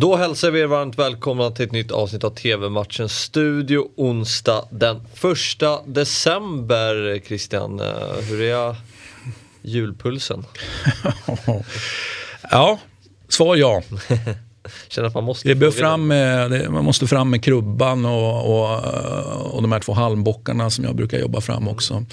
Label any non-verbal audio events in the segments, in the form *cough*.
Då hälsar vi er varmt välkomna till ett nytt avsnitt av TV-matchen Studio onsdag den 1 december. Christian, eh, hur är julpulsen? ja, svar ja. *laughs* Känner att man måste det fram med, man måste fram med krubban och, och, och de här två halmbockarna som jag brukar jobba fram också.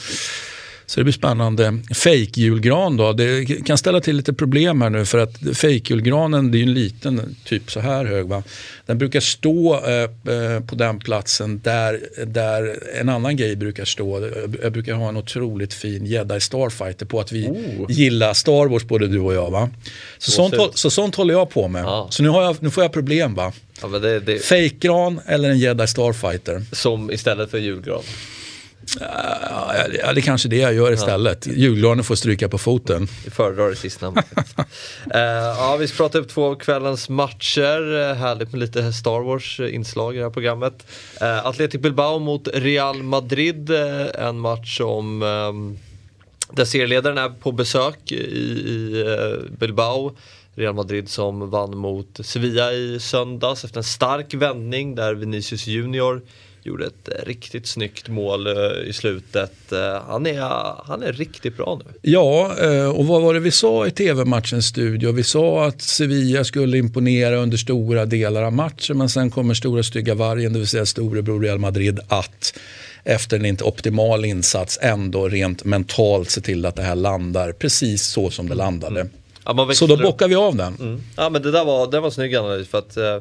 Så det blir spännande. Fake-julgran då, det kan ställa till lite problem här nu för att fake-julgranen det är ju en liten, typ så här hög. Va? Den brukar stå eh, eh, på den platsen där, där en annan grej brukar stå. Jag brukar ha en otroligt fin jedi starfighter på att vi oh. gillar Star Wars både du och jag. Va? Så, sånt, så sånt håller jag på med. Ja. Så nu, har jag, nu får jag problem va. Ja, det, det... Fake-gran eller en jedi starfighter. Som istället för julgran? Ja, det är kanske det jag gör istället. Ja. Julgranen får stryka på foten. Vi föredrar det sistnämnda. *laughs* uh, ja, vi ska prata upp två av kvällens matcher. Uh, härligt med lite Star Wars-inslag i det här programmet. Uh, Athletic Bilbao mot Real Madrid. en match som um, där serieledaren är på besök i, i Bilbao. Real Madrid som vann mot Sevilla i söndags efter en stark vändning där Vinicius Junior gjorde ett eh, riktigt snyggt mål eh, i slutet. Eh, han är, han är riktigt bra nu. Ja, och vad var det vi sa i tv-matchens studio? Vi sa att Sevilla skulle imponera under stora delar av matchen men sen kommer stora stygga vargen, det vill säga storebror Real Madrid, att efter en inte optimal insats ändå rent mentalt se till att det här landar precis så som det landade. Mm. Ja, så då bockar vi av den. Mm. Ja men det där var, det var snygg analys för att eh,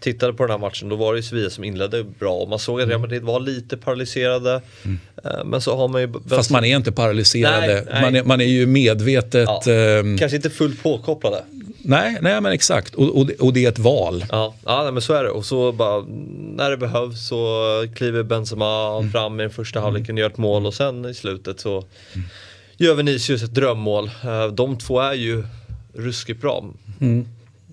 tittade på den här matchen då var det ju Sevilla som inledde bra och man såg att Real mm. Madrid var lite paralyserade. Mm. Eh, men så har man ju... Fast man är inte paralyserade, nej, nej. Man, är, man är ju medvetet... Ja. Eh, Kanske inte fullt påkopplade. Nej, nej men exakt och, och, och det är ett val. Ja, ja men så är det och så bara när det behövs så kliver Benzema mm. fram i den första halvleken och gör ett mål och sen i slutet så mm. gör Vinicius ett drömmål. Eh, de två är ju ruskigt bra. Mm.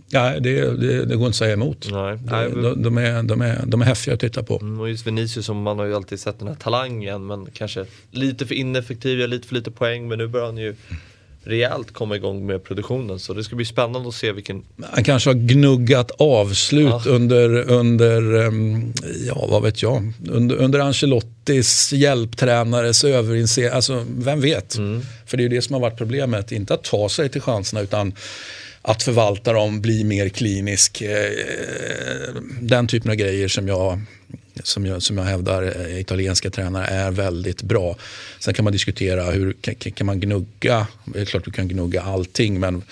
Ja, det, det, det, går inte att säga emot. Nej. De, de, är, de, är, de är häftiga att titta på. Mm, och just Vinicius, som man har ju alltid sett den här talangen men kanske lite för ineffektiv, lite för lite poäng men nu börjar han ju rejält komma igång med produktionen. Så det ska bli spännande att se vilken... Han kanske har gnuggat avslut ja. under, under ehm, ja vad vet jag, under, under Ancelottis hjälptränares överinse... Alltså vem vet? Mm. För det är ju det som har varit problemet, inte att ta sig till chanserna utan att förvalta dem, bli mer klinisk. Eh, den typen av grejer som jag som jag, som jag hävdar eh, italienska tränare är väldigt bra. Sen kan man diskutera hur kan, kan man gnugga, det är klart du kan gnugga allting men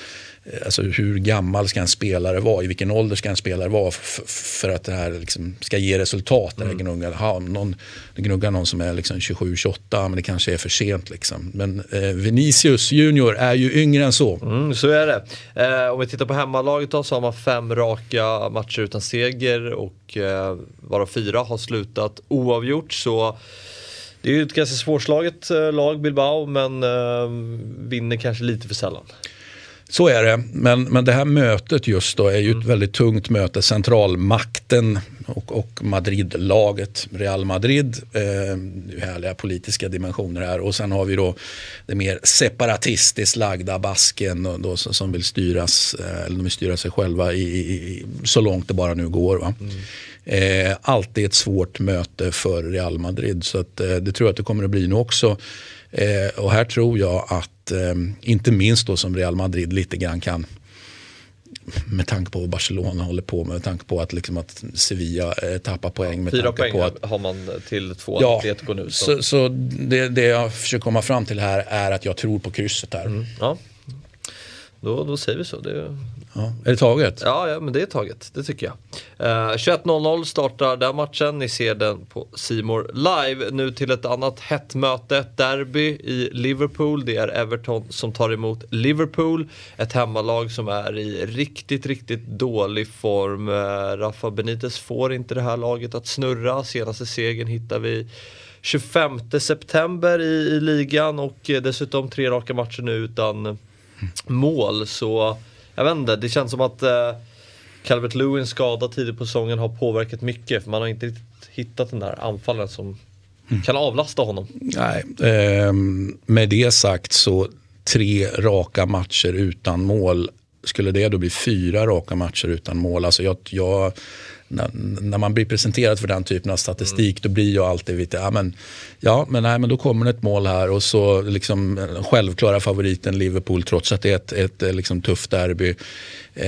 alltså hur gammal ska en spelare vara? I vilken ålder ska en spelare vara för att det här liksom ska ge resultat? Mm. Gnuggar. Ha, någon, gnuggar någon som är liksom 27-28 men det kanske är för sent. Liksom. Men eh, Vinicius Junior är ju yngre än så. Mm, så är det. Eh, om vi tittar på hemmalaget då, så har man fem raka matcher utan seger och eh, varav fyra har slutat oavgjort. Så det är ju ett ganska svårslaget eh, lag Bilbao men eh, vinner kanske lite för sällan. Så är det, men, men det här mötet just då är ju ett mm. väldigt tungt möte. Centralmakten och, och Madrid-laget, Real Madrid. Eh, härliga politiska dimensioner här. Och sen har vi då det mer separatistiskt lagda Basken då, då, som vill styras, eh, eller de vill styra sig själva i, i, så långt det bara nu går. Va? Mm. Eh, alltid ett svårt möte för Real Madrid. Så att, eh, det tror jag att det kommer att bli nu också. Eh, och här tror jag att, eh, inte minst då som Real Madrid lite grann kan med tanke på vad Barcelona håller på med, med tanke på att, liksom att Sevilla eh, tappar poäng. Med Fyra poäng på att, har man till två ja, Atletico nu. Så, så, så det, det, jag försöker komma fram till här är att jag tror på krysset här. Mm, ja. Då, då säger vi så. Det, Ja. Är det taget? Ja, ja, men det är taget. Det tycker jag. Uh, 21.00 startar den matchen. Ni ser den på Simor live. Nu till ett annat hett möte. Derby i Liverpool. Det är Everton som tar emot Liverpool. Ett hemmalag som är i riktigt, riktigt dålig form. Uh, Rafa Benitez får inte det här laget att snurra. Senaste segern hittar vi 25 september i, i ligan och uh, dessutom tre raka matcher nu utan mål. Så jag vet inte, det känns som att eh, Calvert Lewins skada tidigt på säsongen har påverkat mycket. För man har inte riktigt hittat den där anfallen som mm. kan avlasta honom. Nej, eh, med det sagt så tre raka matcher utan mål skulle det då bli fyra raka matcher utan mål? Alltså jag, jag när, när, man blir presenterad för den typen av statistik mm. då blir jag alltid lite, ja men, ja, men, nej, men då kommer det ett mål här och så liksom eh, självklara favoriten Liverpool trots att det är ett, ett eh, liksom, tufft derby. Eh,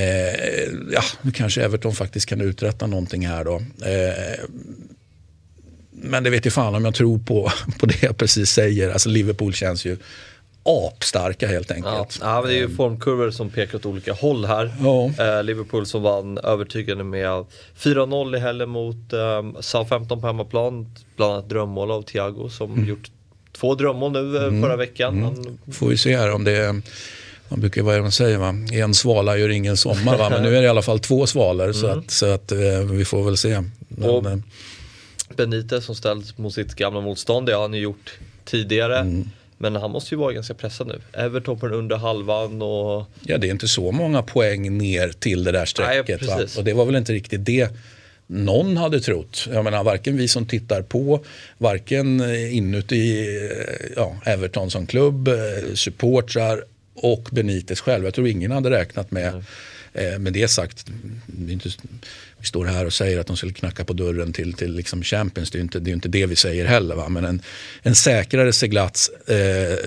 ja, nu kanske Everton faktiskt kan uträtta någonting här då. Eh, men det vet ju fan om jag tror på, *laughs* på det jag precis säger. Alltså Liverpool känns ju apstarka helt enkelt. Ja, det är ju formkurvor som pekar åt olika håll här. Ja. Eh, Liverpool som vann övertygande med 4-0 i helgen mot eh, Southampton på hemmaplan. Bland annat drömmål av Thiago som mm. gjort två drömmål nu eh, mm. förra veckan. Mm. Får vi se här om det är man brukar, vad är det man säger, va? en svala gör ingen sommar. Va? Men nu är det i alla fall två svalor så, mm. att, så att, eh, vi får väl se. Men, och Benitez som ställs mot sitt gamla motstånd, det har han ju gjort tidigare. Men han måste ju vara ganska pressad nu. Everton på den under halvan och... Ja, det är inte så många poäng ner till det där strecket. Nej, och det var väl inte riktigt det någon hade trott. Jag menar, varken vi som tittar på, varken inuti ja, Everton som klubb, eh, supportrar och Benitez själv. Jag tror ingen hade räknat med mm Eh, med det sagt, det inte, vi står här och säger att de skulle knacka på dörren till, till liksom Champions. Det är, inte, det är inte det vi säger heller. Va? Men en, en säkrare seglats eh,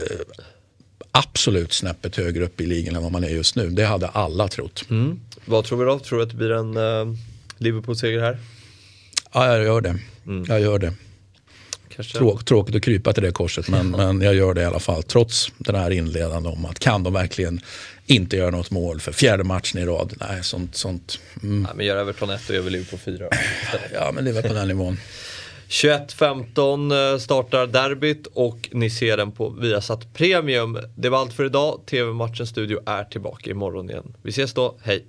absolut snäppet högre upp i ligan än vad man är just nu. Det hade alla trott. Mm. Vad tror vi då? Tror du att det blir en uh, Liverpool-seger här? Ja, jag gör det. Mm. Jag gör det. Trå tråkigt att krypa till det korset men, men jag gör det i alla fall. Trots den här inledande om att kan de verkligen inte göra något mål för fjärde matchen i rad. Nej, sånt. sånt mm. Nej, men gör Everton 1 och gör Liverpool 4. ja, men det är väl på den nivån. 21.15 eh, startar derbyt och ni ser den på Viasat Premium. Det var allt för idag. TV-matchens studio är tillbaka imorgon igen. Vi ses då, hej!